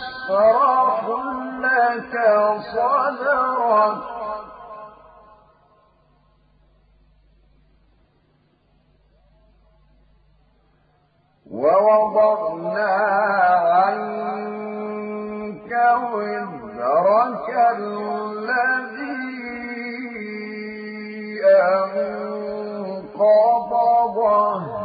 نشرح لك صدرك. ووضعنا عنك وزرك الذي أنقض ظهرك.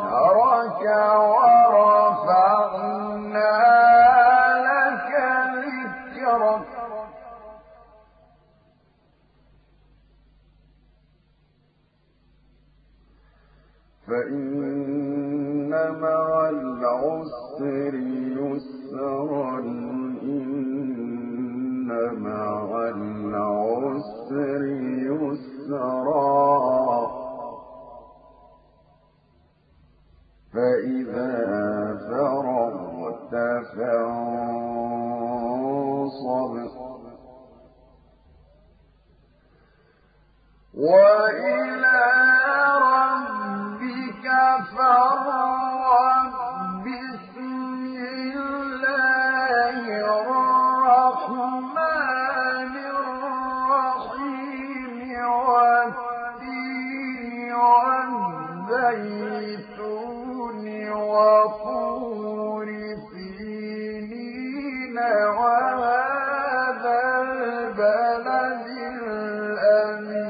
فإن مع العسر يسرا إن مع العسر يسرا. فإذا فرغت فانصب. وإلى والزيتون وطور سينين وهذا البلد الأمين.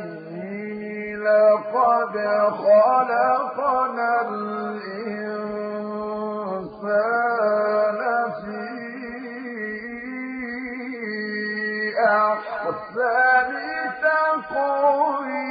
لقد خلقنا الإنسان في أحسن تقويم.